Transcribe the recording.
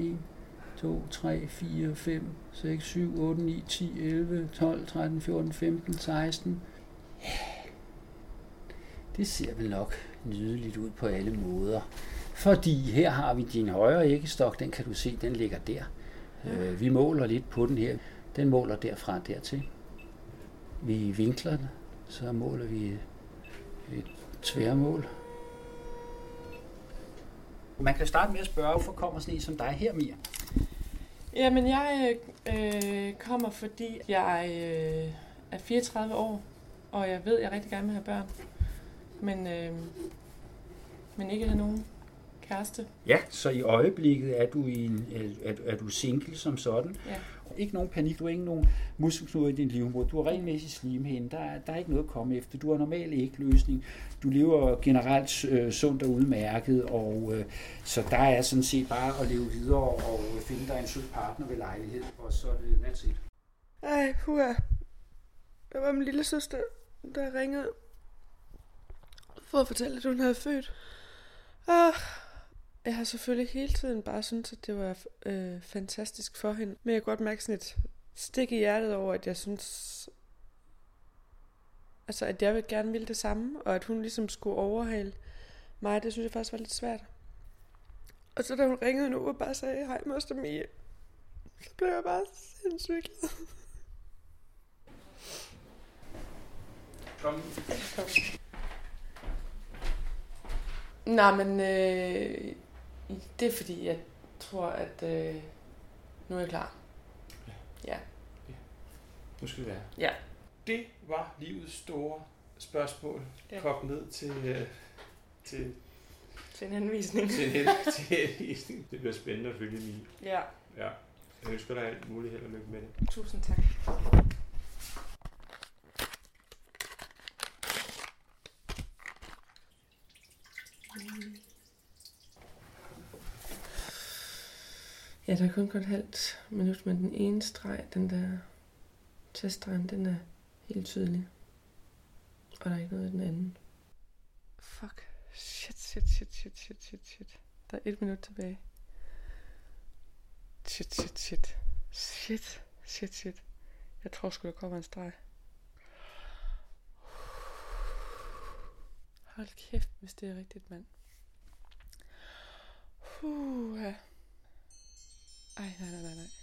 1, 2, 3, 4, 5, 6, 7, 8, 9, 10, 11, 12, 13, 14, 15, 16. Det ser vel nok nydeligt ud på alle måder. Fordi her har vi din højre æggestok, den kan du se, den ligger der. Ja. Vi måler lidt på den her. Den måler derfra dertil. Vi vinkler den, så måler vi et tværmål. Man kan starte med at spørge, hvorfor kommer sådan en som dig her, Mia? Jamen, jeg øh, kommer, fordi jeg øh, er 34 år, og jeg ved, at jeg rigtig gerne vil have børn. Men, øh, men ikke have nogen kæreste. Ja, så i øjeblikket er du, i en, er, er du single som sådan. Ja. Ikke nogen panik, du har ikke nogen muskelknude i din livmor. Du har regelmæssigt slimhinde, der, er, der er ikke noget at komme efter. Du har normal ægløsning. Du lever generelt øh, sundt og udmærket, og øh, så der er sådan set bare at leve videre og øh, finde dig en sød partner ved lejlighed, og så er det that's it. Ej, puha. Det var min lille søster, der ringede for at fortælle, at hun havde født. Jeg har selvfølgelig hele tiden bare syntes, at det var øh, fantastisk for hende. Men jeg kan godt mærke sådan et stik i hjertet over, at jeg synes, altså at jeg vil gerne ville det samme, og at hun ligesom skulle overhale mig, det synes jeg faktisk var lidt svært. Og så da hun ringede nu og bare sagde, hej moster Mie, så blev jeg bare sindssygt glad. Kom. Kom. Nej, men øh, det er fordi, jeg tror, at øh, nu er jeg klar. Ja. Ja. ja. Nu skal det være. Ja. Det var livets store spørgsmål. Ja. Kop ned til, øh, til, Til en anvisning. til, en, til en henvisning. Det bliver spændende at følge min. Ja. Ja. Jeg ønsker dig alt muligt held og lykke med det. Tusind tak. Ja, der er kun godt halvt minut, men den ene streg, den der teststregen, den er helt tydelig. Og der er ikke noget i den anden. Fuck. Shit, shit, shit, shit, shit, shit, shit. Der er et minut tilbage. Shit, shit, shit. Shit, shit, shit. Jeg tror sgu, der kommer en streg. Hold kæft, hvis det er rigtigt, mand. Uh, ja. はいはい